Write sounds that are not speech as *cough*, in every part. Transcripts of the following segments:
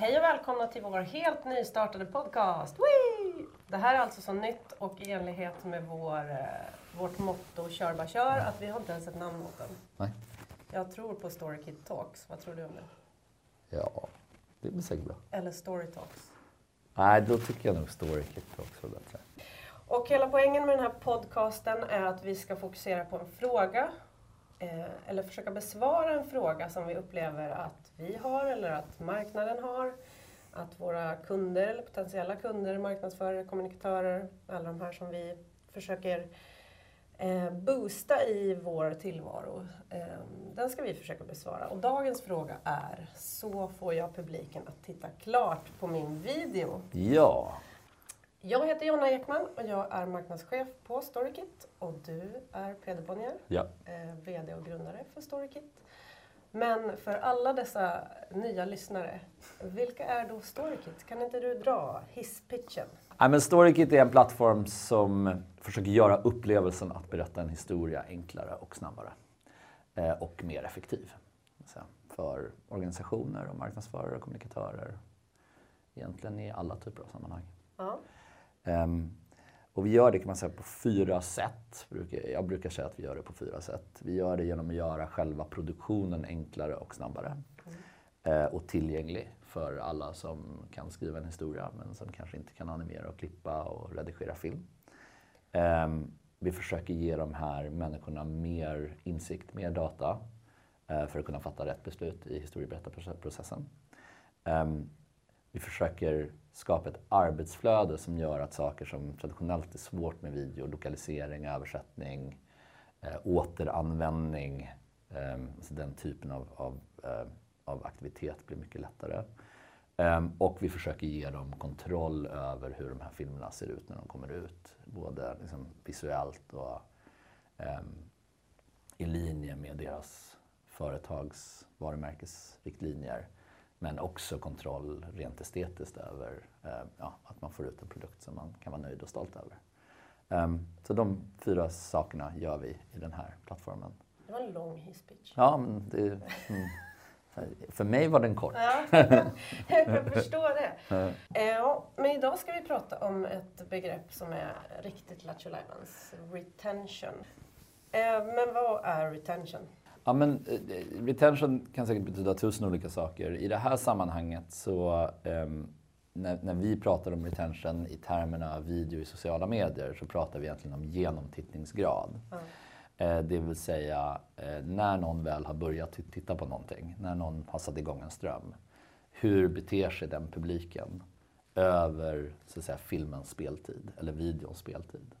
Hej och välkomna till vår helt nystartade podcast. Whee! Det här är alltså så nytt och i enlighet med vår, eh, vårt motto Kör bara kör, att vi har inte ens ett namn åt den. Nej. Jag tror på Story Kid Talks. Vad tror du om det? Ja, det blir säkert bra. Eller Story Talks? Nej, då tycker jag nog Story Kit också är bättre. Och hela poängen med den här podcasten är att vi ska fokusera på en fråga eh, eller försöka besvara en fråga som vi upplever att vi har eller att marknaden har. Att våra kunder eller potentiella kunder, marknadsförare, kommunikatörer, alla de här som vi försöker eh, boosta i vår tillvaro. Eh, den ska vi försöka besvara. Och dagens fråga är, så får jag publiken att titta klart på min video? Ja, jag heter Jonna Ekman och jag är marknadschef på Storykit och du är Peder Bonnier, ja. eh, VD och grundare för Storykit. Men för alla dessa nya lyssnare, vilka är då Storykit? Kan inte du dra hisspitchen? Nej, men StoryKit är en plattform som försöker göra upplevelsen att berätta en historia enklare och snabbare. Eh, och mer effektiv. För organisationer, och marknadsförare och kommunikatörer. Egentligen i alla typer av sammanhang. Ja. Um, och vi gör det kan man säga på fyra sätt. Jag brukar säga att vi gör det på fyra sätt. Vi gör det genom att göra själva produktionen enklare och snabbare. Eh, och tillgänglig för alla som kan skriva en historia men som kanske inte kan animera och klippa och redigera film. Um, vi försöker ge de här människorna mer insikt, mer data eh, för att kunna fatta rätt beslut i historieberättarprocessen. Ehm, vi försöker skapa ett arbetsflöde som gör att saker som traditionellt är svårt med video, lokalisering, översättning, eh, återanvändning, eh, alltså den typen av, av, eh, av aktivitet blir mycket lättare. Ehm, och vi försöker ge dem kontroll över hur de här filmerna ser ut när de kommer ut. Både liksom visuellt och ehm, i linje med deras företags varumärkesriktlinjer. Men också kontroll rent estetiskt över eh, ja, att man får ut en produkt som man kan vara nöjd och stolt över. Ehm, så de fyra sakerna gör vi i den här plattformen. Det var en lång hisspitch. Ja, men det, mm, för mig var den kort. Ja, *laughs* jag kan förstå det. Eh, Ja, men idag ska vi prata om ett begrepp som är riktigt lattjo retention. Eh, Men vad är retention? Ja, men, eh, retention kan säkert betyda tusen olika saker. I det här sammanhanget så ehm, när, när vi pratar om retention i termerna video i sociala medier så pratar vi egentligen om genomtittningsgrad. Ja. Eh, det vill säga eh, när någon väl har börjat titta på någonting, när någon har satt igång en ström. Hur beter sig den publiken över så att säga, filmens speltid eller videons speltid?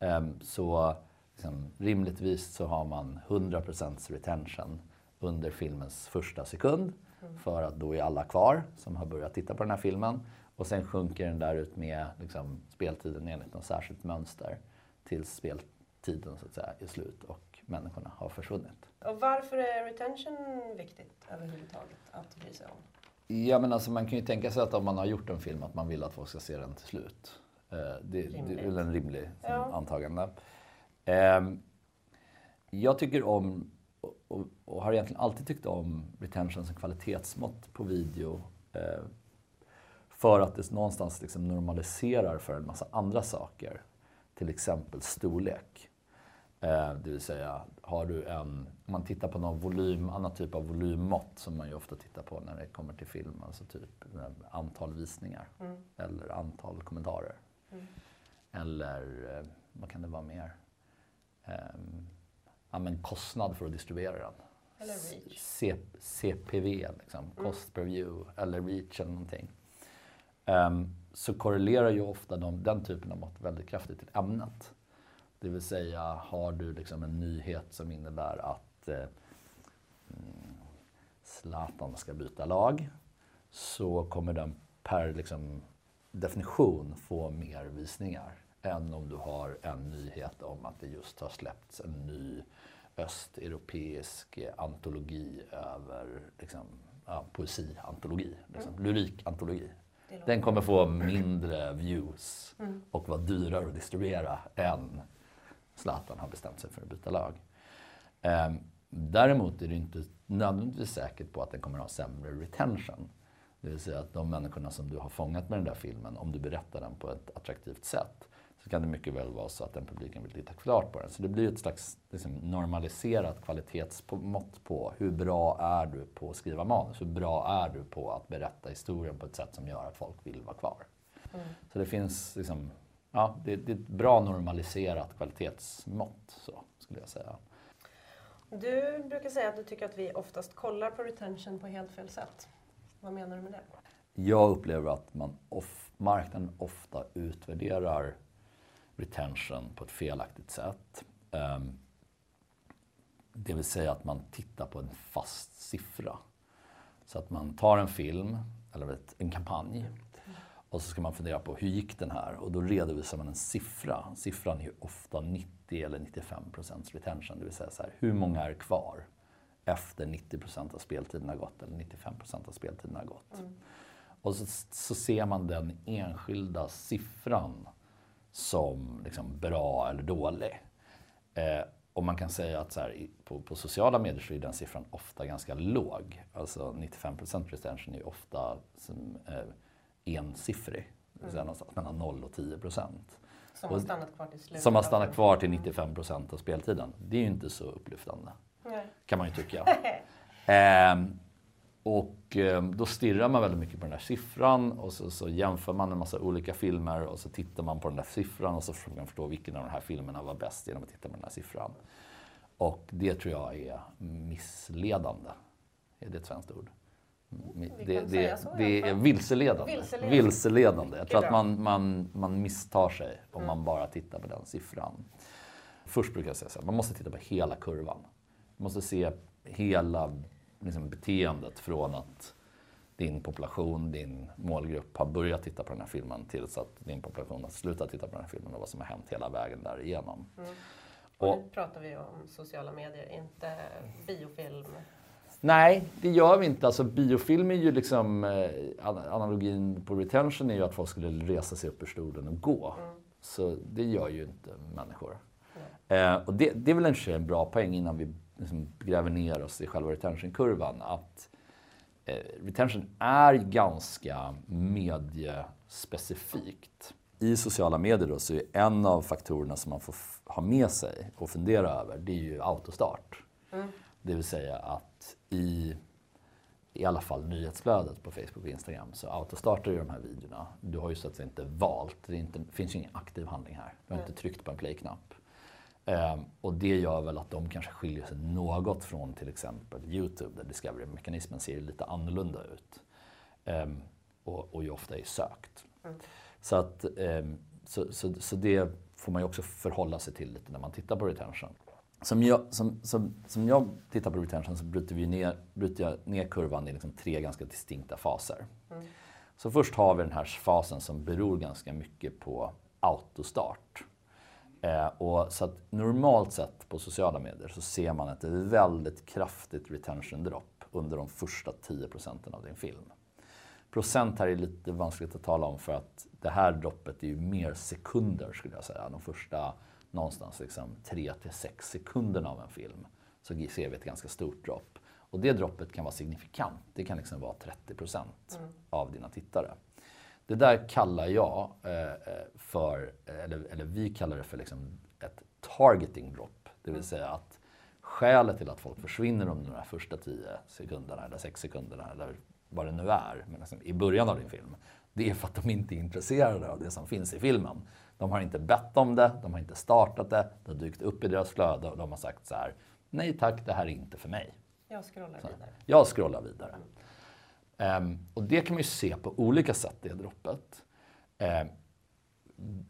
Ehm, Så liksom, rimligtvis så har man 100% retention under filmens första sekund. För att då är alla kvar som har börjat titta på den här filmen. Och sen sjunker den där ut med liksom, speltiden enligt något särskilt mönster. Tills speltiden så att säga är slut och människorna har försvunnit. Och varför är retention viktigt överhuvudtaget att bry sig om? Ja men alltså man kan ju tänka sig att om man har gjort en film att man vill att folk ska se den till slut. Eh, Det, det är en rimlig liksom, Ja. antagande. Ehm, Jag tycker om och, har egentligen alltid tyckt om retention som kvalitetsmått på video. eh, För att det någonstans liksom normaliserar för en massa andra saker. Till exempel storlek. Eh, Det vill säga, har du en, om man tittar på någon volym, annan typ av volymmått som man ju ofta tittar på när det kommer till film, alltså typ eh, antal visningar Mm. eller antal kommentarer. Mm. Eller eh, vad kan det vara mer? Ehm, ja, men kostnad för att distribuera den. C- CPV, liksom, Mm. cost per view, eller reach eller någonting. Ehm, så korrelerar ju ofta de, den typen av mått väldigt kraftigt till ämnet. Det vill säga, har du liksom en nyhet som innebär att eh, mm, Zlatan ska byta lag, så kommer den per liksom, definition få mer visningar än om du har en nyhet om att det just har släppts en ny östeuropeisk antologi över liksom, ja, poesiantologi, liksom, lyrikantologi. Det låter- Den kommer få mindre views Mm. och vara dyrare att distribuera än Zlatan har bestämt sig för att byta lag. Ehm, däremot är det inte nödvändigtvis säkert på att den kommer ha sämre retention. Det vill säga att de människorna som du har fångat med den där filmen, om du berättar den på ett attraktivt sätt, så kan det mycket väl vara så att den publiken vill titta klart på den. Så det blir ett slags liksom, normaliserat kvalitetsmått på hur bra är du på att skriva manus? Hur bra är du på att berätta historien på ett sätt som gör att folk vill vara kvar? Mm. Så det finns liksom, ja, det, det, är ett bra normaliserat kvalitetsmått, så skulle jag säga. Du brukar säga att du tycker att vi oftast kollar på retention på helt fel sätt. Vad menar du med det? Jag upplever att man off, marknaden ofta utvärderar retention på ett felaktigt sätt. Um, det vill säga att man tittar på en fast siffra. Så att man tar en film, eller en kampanj, och så ska man fundera på hur gick den här? Och då redovisar man en siffra. Siffran är ju ofta 90 eller 95 procents retention. Det vill säga så här, hur många är kvar efter 90 procent av speltiden har gått eller 95 procent av speltiden har gått. Mm. Och så, så, ser man den enskilda siffran som liksom bra eller dålig. Eh, och man kan säga att så här, på, på, sociala medier så är den siffran ofta ganska låg. Alltså 95 retention är ofta som, eh, ensiffrig. Det mm. någonstans mellan 0 och 10 procent. Som har stannat kvar till slutet. Som har stannat kvar till 95 procent av speltiden. Det är ju inte så upplyftande. Nej. Kan man ju tycka. *laughs* eh, och eh, då stirrar man väldigt mycket på den där siffran och så, så, jämför man en massa olika filmer och så tittar man på den där siffran och så försöker man förstå vilken av de här filmerna var bäst genom att titta på den här siffran. Och det tror jag är missledande. Är det ett svenskt ord? Det, det, det, är vilseledande. vilseledande. vilseledande. Jag tror att man, man, man misstar sig om mm. man bara tittar på den siffran. Först brukar jag säga så här, man måste titta på hela kurvan. Man måste se hela liksom, beteendet från att din population, din målgrupp har börjat titta på den här filmen tills att din population har slutat titta på den här filmen och vad som har hänt hela vägen därigenom. Mm. Och, och nu pratar vi om sociala medier, inte biofilm. Nej, det gör vi inte. Alltså, biofilm är ju liksom, eh, analogin på retention är ju att folk skulle resa sig upp ur stolen och gå. Mm. Så det gör ju inte människor. Eh, och det, det är väl en, en bra poäng innan vi liksom gräver ner oss i själva retentionkurvan. Att eh, retention är ganska mediespecifikt. I sociala medier då, så är en av faktorerna som man får ha med sig och fundera över, det är ju autostart. Mm. Det vill säga att i i alla fall nyhetsflödet på Facebook och Instagram så autostartar ju de här videorna. Du har ju så att säga inte valt, det inte, finns ju ingen aktiv handling här. Du har mm. inte tryckt på en play-knapp. Um, och det gör väl att de kanske skiljer sig något från till exempel Youtube där discovery-mekanismen ser lite annorlunda ut. Um, och, och ju ofta är sökt. Mm. Så, att, um, så, så, så, det får man ju också förhålla sig till lite när man tittar på retention. Som jag, som, som, som jag tittar på retention så bryter, vi ner, bryter jag ner kurvan i liksom tre ganska distinkta faser. Mm. Så först har vi den här fasen som beror ganska mycket på autostart. Eh, och så att normalt sett på sociala medier så ser man ett väldigt kraftigt retention drop under de första 10 procenten av din film. Procent här är lite vanskligt att tala om för att det här droppet är ju mer sekunder skulle jag säga. De första någonstans liksom 3 till 6 sekunderna av en film så ser vi ett ganska stort dropp. Och det droppet kan vara signifikant. Det kan liksom vara 30 procent mm. av dina tittare. Det där kallar jag eh, eh, för, eller, eller, vi kallar det för liksom ett targeting drop. Det vill säga att skälet till att folk försvinner under de första 10 sekunderna eller 6 sekunderna eller vad det nu är, men liksom i början av din film. Det är för att de inte är intresserade av det som finns i filmen. De har inte bett om det, de har inte startat det, det har dykt upp i deras flöde och de har sagt så här, nej tack, det här är inte för mig. Jag scrollar så, vidare. Jag scrollar vidare. Um, och det kan man ju se på olika sätt, det droppet. Um,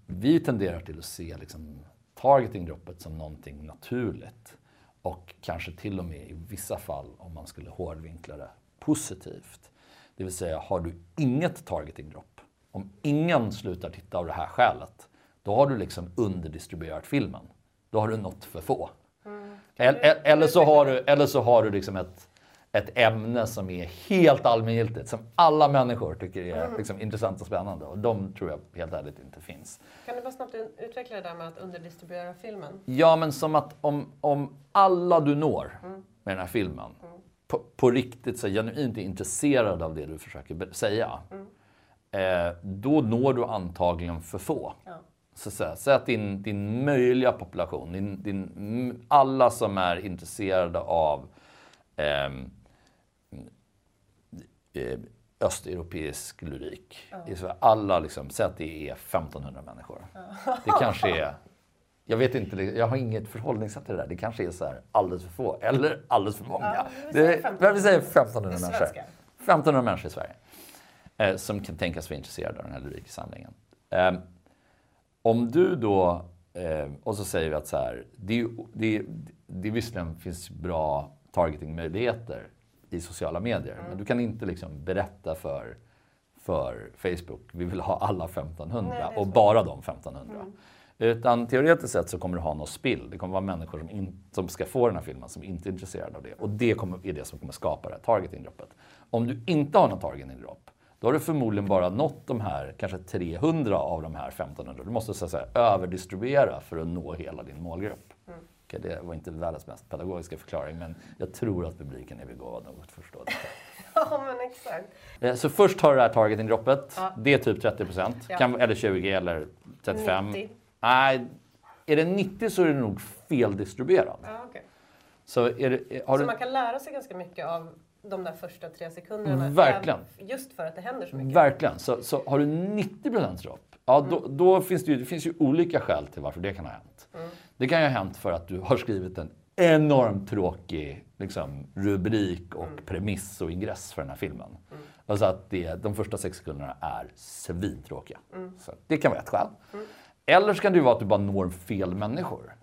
vi tenderar till att se liksom, targeting-droppet som någonting naturligt. Och kanske till och med i vissa fall, om man skulle hårdvinkla det, positivt. Det vill säga, har du inget targeting-dropp, om ingen slutar titta av det här skälet, då har du liksom underdistribuerat filmen. Då har du nått för få. Mm. Eller, eller, så har du, eller så har du liksom ett ett ämne som är helt allmängiltigt, som alla människor tycker är mm. liksom, intressant och spännande. Och de tror jag helt ärligt inte finns. Kan du bara snabbt utveckla det där med att underdistribuera filmen? Ja, men som att om, om alla du når mm. med den här filmen mm. på, på riktigt så genuint är intresserad av det du försöker säga, eh, då når du antagligen för få. Ja. Så att säga, säg att din, din möjliga population, din, din, alla som är intresserade av ehm, eh, östeuropeisk lyrik. Sverige, alla liksom, säg att det är 1500 människor. Det kanske är, jag vet inte, jag har inget förhållningssätt till det där. Det kanske är så här alldeles för få eller alldeles för många. Ja, vi säger det, 1500. men vi säger 1500 Det är människor. svenska. 1500 människor i Sverige. Eh, som kan tänkas vara intresserade av den här lyriksamlingen. Eh, om du då, eh, och så säger vi att så här, det, det, det visserligen finns bra targetingmöjligheter i sociala medier, men du kan inte liksom berätta för, för Facebook, vi vill ha alla 1500 Nej, och bara de 1500. Utan teoretiskt sett så kommer du ha något spill. Det kommer vara människor som, in, som ska få den här filmen som inte är intresserade av det. Och det kommer, är det som kommer skapa det här targeting-droppet. Om du inte har något targeting-dropp, då har du förmodligen bara nått de här, kanske 300 av de här 1500. Du måste så att säga överdistribuera för att nå hela din målgrupp. Okej, det var inte världens mest pedagogiska förklaring, men jag tror att publiken är begåvad nog att förstå det. *laughs* Ja, men exakt. Eh, Så först har du det här targeting-droppet. Ja. Det är typ 30 procent. Ja. Eller 20 eller 35. 90. Nej, är det 90 så är det nog feldistribuerad. Ja, okej. Så är det, har Så du, man kan lära sig ganska mycket av de där första tre sekunderna. Verkligen. även Just för att det händer så mycket. verkligen. Så, så har du 90 procent dropp, ja, då, då finns det, ju, det finns ju olika skäl till varför det kan ha hänt. Det kan ju ha hänt för att du har skrivit en enormt tråkig liksom, rubrik och premiss och ingress för den här filmen. Alltså att det, de första sex sekunderna är svintråkiga. Så det kan vara ett skäl. Eller så kan det ju vara att du bara når fel människor.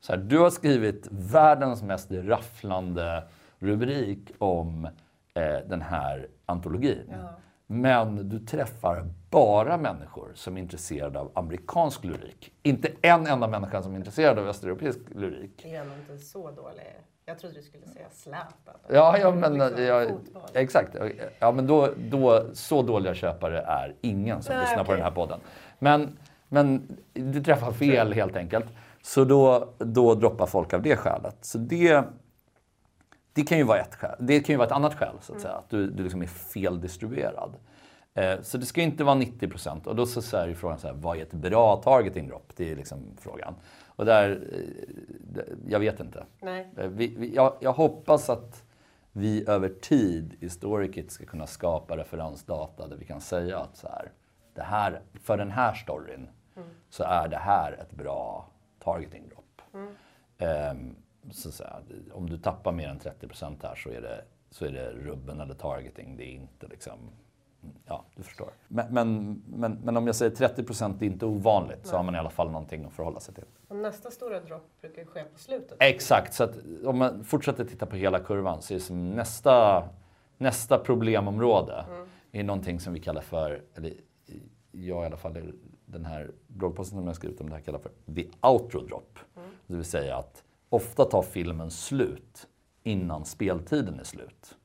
Så här, du har skrivit världens mest rafflande rubrik om eh, den här antologin. Ja. Men du träffar bara människor som är intresserade av amerikansk lyrik. Inte en enda människa som är intresserad av östeuropeisk lyrik. Det är nog inte så dålig. Jag trodde du skulle säga Zlatan. Ja, ja men, Liksom, ja, exakt. Ja, men då, då, så dåliga köpare är ingen som Nej, lyssnar på okej. den här podden. Men, men du träffar fel helt enkelt. Så då, då droppar folk av det skälet. Så det, det kan ju vara ett skäl. Det kan ju vara ett annat skäl, så att säga. Att du, du liksom är feldistribuerad. Eh, så det ska inte vara 90 procent. Och då så, så är ju frågan så här, vad är ett bra targeting-dropp? Det är liksom frågan. Och där, eh, jag vet inte. Nej. Eh, Vi, vi, jag, jag hoppas att vi över tid i Storykit ska kunna skapa referensdata där vi kan säga att så här, det här, för den här storyn så är det här ett bra targeting-dropp. Ehm, så säga, om du tappar mer än 30% här så är, det, så är det rubben eller targeting. Det är inte liksom... Ja, du förstår. Men, men, men, men om jag säger 30% är inte ovanligt så har man i alla fall någonting att förhålla sig till. Och nästa stora dropp brukar ju ske på slutet. Exakt, så att om man fortsätter titta på hela kurvan så är som nästa, nästa problemområde är någonting som vi kallar för, eller jag i alla fall, den här bloggposten som jag skrivit om det här kallar för the outro drop. Det vill säga att ofta tar filmen slut innan speltiden är slut.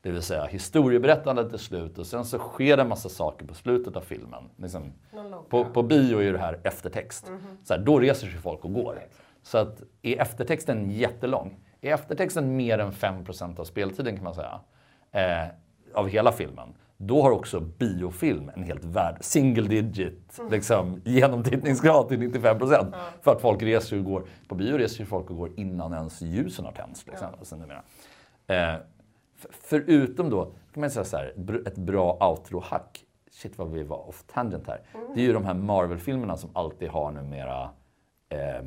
Det vill säga historieberättandet är slut och sen så sker det en massa saker på slutet av filmen. Liksom, på, på bio är det här eftertext. Så här, då reser sig folk och går. Så att är eftertexten jättelång, är eftertexten mer än 5% av speltiden kan man säga, eh, av hela filmen, då har också biofilm en helt värld, single digit liksom, genomtittningsgrad till 95%. För att folk reser och går, på bio reser ju folk och går innan ens ljusen har tänts. Liksom, numera. Eh, förutom då, kan man säga så här, ett bra outro-hack. Shit vad vi var off tangent här. Det är ju de här Marvel-filmerna som alltid har numera eh,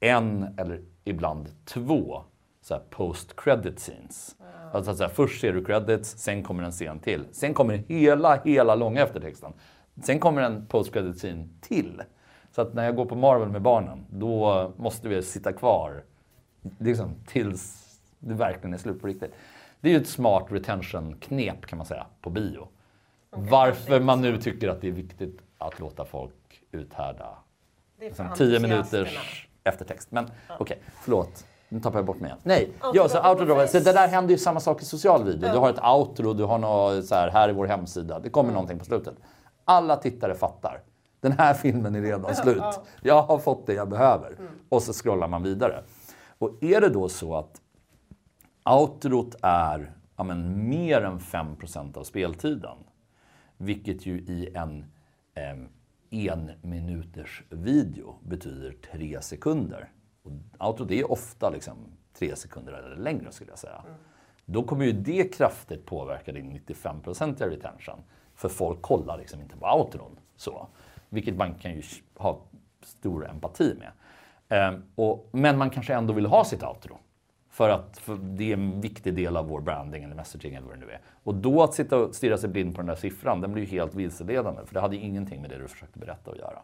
en eller ibland två så här post-credit scenes. Alltså att så här, först ser du credits, sen kommer en scen till. Sen kommer hela, hela långa eftertexten. Sen kommer en post-credit scene till. Så att när jag går på Marvel med barnen, då måste vi sitta kvar liksom, tills det verkligen är slut på riktigt. Det är ju ett smart retention-knep kan man säga, på bio. Varför man nu tycker att det är viktigt att låta folk uthärda liksom, tio minuters eftertext. Men okej, förlåt. Nu tappar jag bort mig igen. Nej, ja, så outro Så det där händer ju samma sak i social video. Du har ett outro, du har något så här, här är vår hemsida. Det kommer någonting på slutet. Alla tittare fattar. Den här filmen är redan *laughs* slut. Jag har fått det jag behöver. Och så scrollar man vidare. Och är det då så att outrot är ja, men, mer än 5% av speltiden. Vilket ju i en eh, en minuters video betyder tre sekunder. Och det är ofta liksom tre sekunder eller längre skulle jag säga. Mm. Då kommer ju det kraftigt påverka din 95-procentiga retention. För folk kollar liksom inte på outron. Så. Vilket man kan ju ha stor empati med. Ehm, och, men man kanske ändå vill ha sitt outro. För att för det är en viktig del av vår branding eller messaging eller vad det nu är. Och då att sitta och stirra sig blind på den där siffran, den blir ju helt vilseledande. För det hade ju ingenting med det du försökte berätta att göra.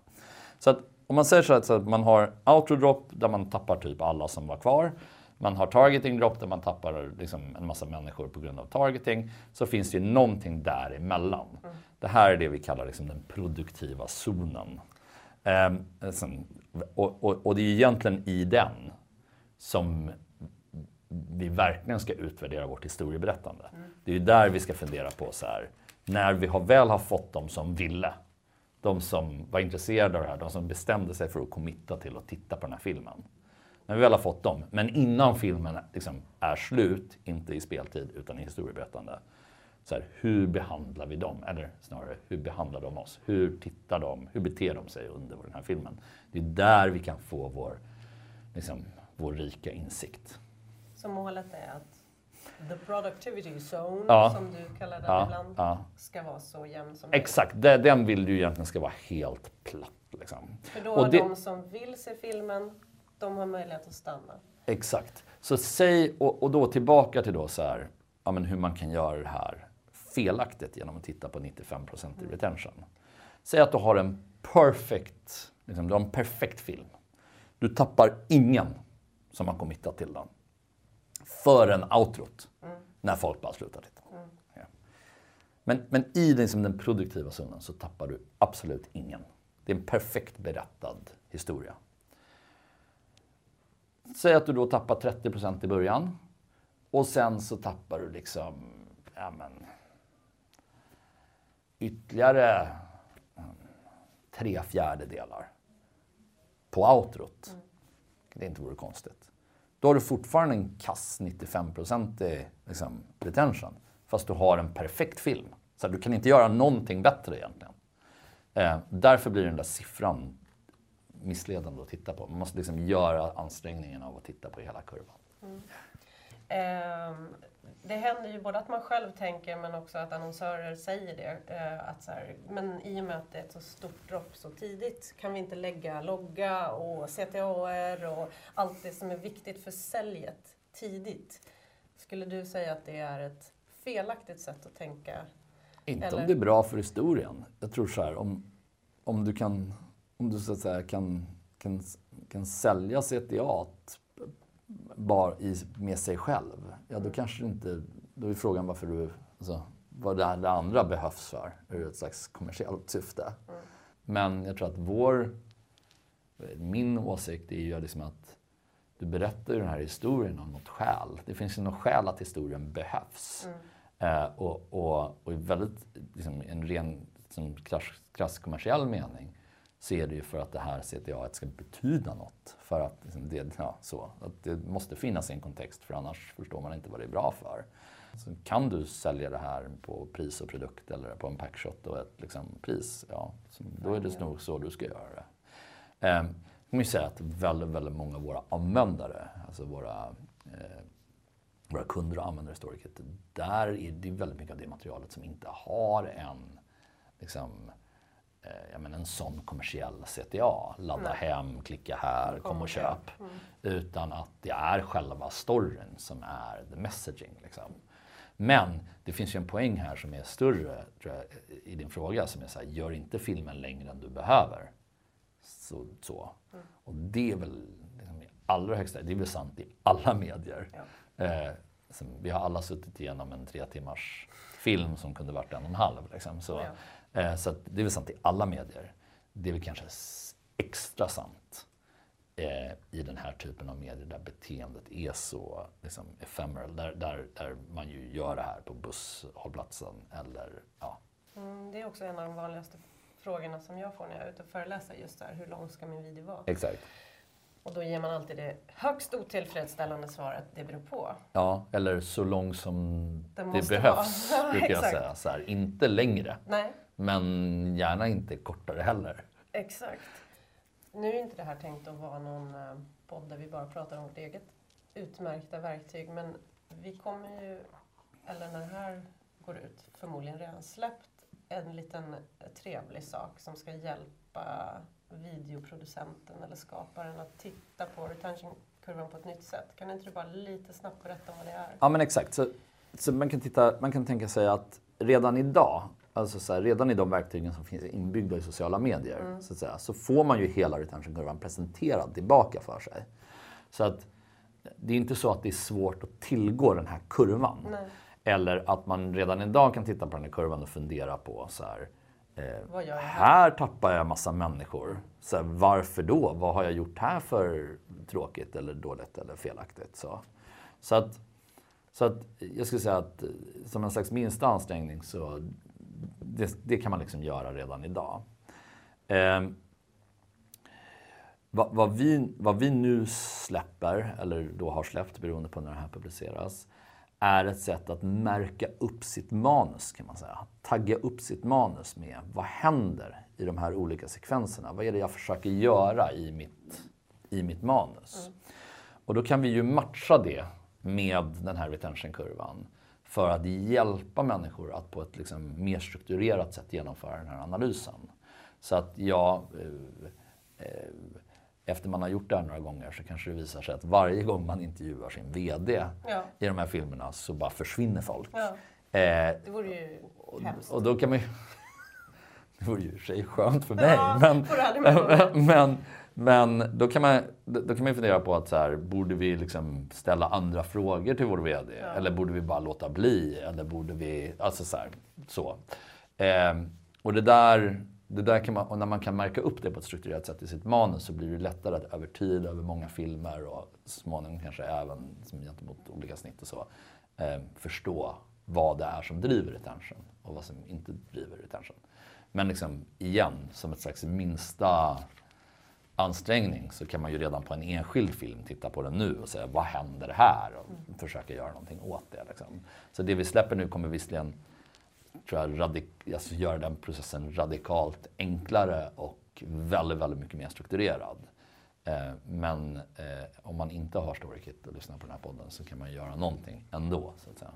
Så att om man säger så att, så att man har outro drop där man tappar typ alla som var kvar. Man har targeting drop där man tappar liksom en massa människor på grund av targeting. Så finns det ju någonting däremellan. Mm. Det här är det vi kallar liksom den produktiva zonen. Um, och, och, och det är egentligen i den som vi verkligen ska utvärdera vårt historieberättande. Mm. Det är ju där vi ska fundera på så här, när vi har väl har fått de som ville, de som var intresserade av det här, de som bestämde sig för att committa till att titta på den här filmen. När vi väl har fått dem, men innan filmen liksom är slut, inte i speltid utan i historieberättande. Så här, hur behandlar vi dem? Eller snarare, hur behandlar de oss? Hur tittar de? Hur beter de sig under den här filmen? Det är där vi kan få vår, liksom, vår rika insikt. Så målet är att the productivity zone, ja. som du kallar den ja. ibland, ja. ska vara så jämn som möjligt? Exakt, den vill du egentligen ska vara helt platt. Liksom. För då har det... de som vill se filmen, de har möjlighet att stanna. Exakt. Så säg, och, och då tillbaka till då så här, ja, men hur man kan göra det här felaktigt genom att titta på 95% i mm. retention. Säg att du har en perfect, liksom, du har en perfekt film. Du tappar ingen som har committat till den förrän outrot. Mm. När folk bara slutar titta. Mm. Ja. Men, men i liksom den produktiva zonen så tappar du absolut ingen. Det är en perfekt berättad historia. Säg att du då tappar 30% i början. Och sen så tappar du liksom, ja men, ytterligare tre fjärdedelar på outrot. Mm. Det inte vore konstigt. Då har du fortfarande en kass 95-procentig eh, liksom, retention. Fast du har en perfekt film. Så du kan inte göra någonting bättre egentligen. Eh, därför blir den där siffran missledande att titta på. Man måste liksom göra ansträngningen av att titta på hela kurvan. Mm. Um, det händer ju både att man själv tänker men också att annonsörer säger det. Eh, att så här, men i och med att det är ett så stort dropp så tidigt kan vi inte lägga logga och CTAR och allt det som är viktigt för säljet tidigt. Skulle du säga att det är ett felaktigt sätt att tänka? Inte eller? om det är bra för historien. Jag tror så här, om, om du kan, om du så att säga kan, kan, kan sälja CTA bara i, med sig själv, ja då kanske inte... Då är frågan varför du... Alltså, vad det, det andra behövs för ur ett slags kommersiellt syfte. Mm. Men jag tror att vår... Min åsikt är ju liksom att du berättar ju den här historien av något skäl. Det finns ju något skäl att historien behövs. Mm. Eh, och, och, och i väldigt, liksom, en ren liksom, krass, krass kommersiell mening så är det ju för att det här CTA ska betyda något. För att, liksom, det, ja, så, att det måste finnas i en kontext för annars förstår man inte vad det är bra för. Så kan du sälja det här på pris och produkt eller på en packshot och ett liksom, pris, ja, då är det nog så du ska göra det. Eh, jag säga att väldigt, väldigt många av våra användare, alltså våra, eh, våra kunder och användare i StoryKit, där är det väldigt mycket av det materialet som inte har en liksom, ja, men en sån kommersiell CTA. Ladda mm. hem, klicka här, kom och köp. Mm. Utan att det är själva storyn som är the messaging. Liksom. Men det finns ju en poäng här som är större jag, i din fråga som är så här, gör inte filmen längre än du behöver. Så, så. Mm. Och det är väl liksom, i allra högsta det är väl sant i alla medier. Ja. Eh, vi har alla suttit igenom en tre timmars film som kunde varit en och en halv. Liksom. Så, ja. Eh, så det är väl sant i alla medier. Det är väl kanske extra sant eh, i den här typen av medier där beteendet är så liksom, ephemeral. Där, där, där man ju gör det här på busshållplatsen eller ja. Mm, det är också en av de vanligaste frågorna som jag får när jag är ute och föreläser. Just där, hur lång ska min video vara? Exakt. Och då ger man alltid det högst otillfredsställande svaret, det beror på. Ja, eller så lång som Det det, behövs, vara. *laughs* brukar jag säga. Så här, inte längre, Nej, men gärna inte kortare heller. exakt. Nu är inte det här tänkt att vara någon eh, podd där vi bara pratar om vårt eget utmärkta verktyg, men vi kommer ju, eller när det här går ut, förmodligen redan släppt en liten trevlig sak som ska hjälpa videoproducenten eller skaparen att titta på retention-kurvan på ett nytt sätt. Kan inte du bara lite snabbt berätta vad det är? Ja men exakt. Så, så man, kan titta, man kan tänka sig att redan idag, alltså så här, redan i de verktygen som finns inbyggda i sociala medier, så, att säga, så får man ju hela retentionkurvan presenterad tillbaka för sig. Så att det är inte så att det är svårt att tillgå den här kurvan. Nej. Eller att man redan idag kan titta på den här kurvan och fundera på så här, eh, här tappar jag massa människor. Så här, varför då? Vad har jag gjort här för tråkigt eller dåligt eller felaktigt? Så, så, att, så att jag skulle säga att eh, som en slags minsta ansträngning så det, det kan man liksom göra redan idag. Eh, vad, vad, vi, vad vi nu släpper, eller då har släppt beroende på när det här publiceras, är ett sätt att märka upp sitt manus kan man säga. Tagga upp sitt manus med vad händer i de här olika sekvenserna? Vad är det jag försöker göra i mitt, i mitt manus? Och då kan vi ju matcha det med den här retention-kurvan för att hjälpa människor att på ett liksom mer strukturerat sätt genomföra den här analysen. Så att jag, eh, eh, efter man har gjort det här några gånger så kanske det visar sig att varje gång man intervjuar sin VD Ja. i de här filmerna så bara försvinner folk. Ja. Eh, Det vore ju hemskt. och då kan man ju... *laughs* Det vore ju i och för sig skönt för mig. Ja, men, *laughs* men, men då kan man då kan man fundera på att så här, borde vi liksom ställa andra frågor till vår VD? Ja. Eller borde vi bara låta bli? Eller borde vi... Alltså så. Här, så. Eh, och det där, det där kan man, och när man kan märka upp det på ett strukturerat sätt i sitt manus så blir det lättare att över tid, över många filmer och så småningom kanske även som gentemot olika snitt och så, eh, förstå vad det är som driver retention och vad som inte driver retention. Men liksom, igen, som ett slags minsta ansträngning så kan man ju redan på en enskild film titta på den nu och säga vad händer här och försöka göra någonting åt det. Liksom. Så det vi släpper nu kommer visserligen tror jag, radik- alltså, göra den processen radikalt enklare och väldigt, väldigt mycket mer strukturerad. Eh, men eh, om man inte har StoryKit och lyssnar på den här podden så kan man göra någonting ändå. Så att säga.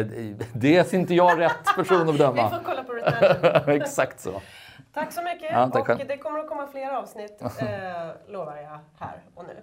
Eh, det är inte jag rätt person att *laughs* Vi bedöma. får kolla på. *laughs* Exakt så. Tack så mycket. Ja, tack och det kommer att komma fler avsnitt, *laughs* eh, lovar jag, här och nu.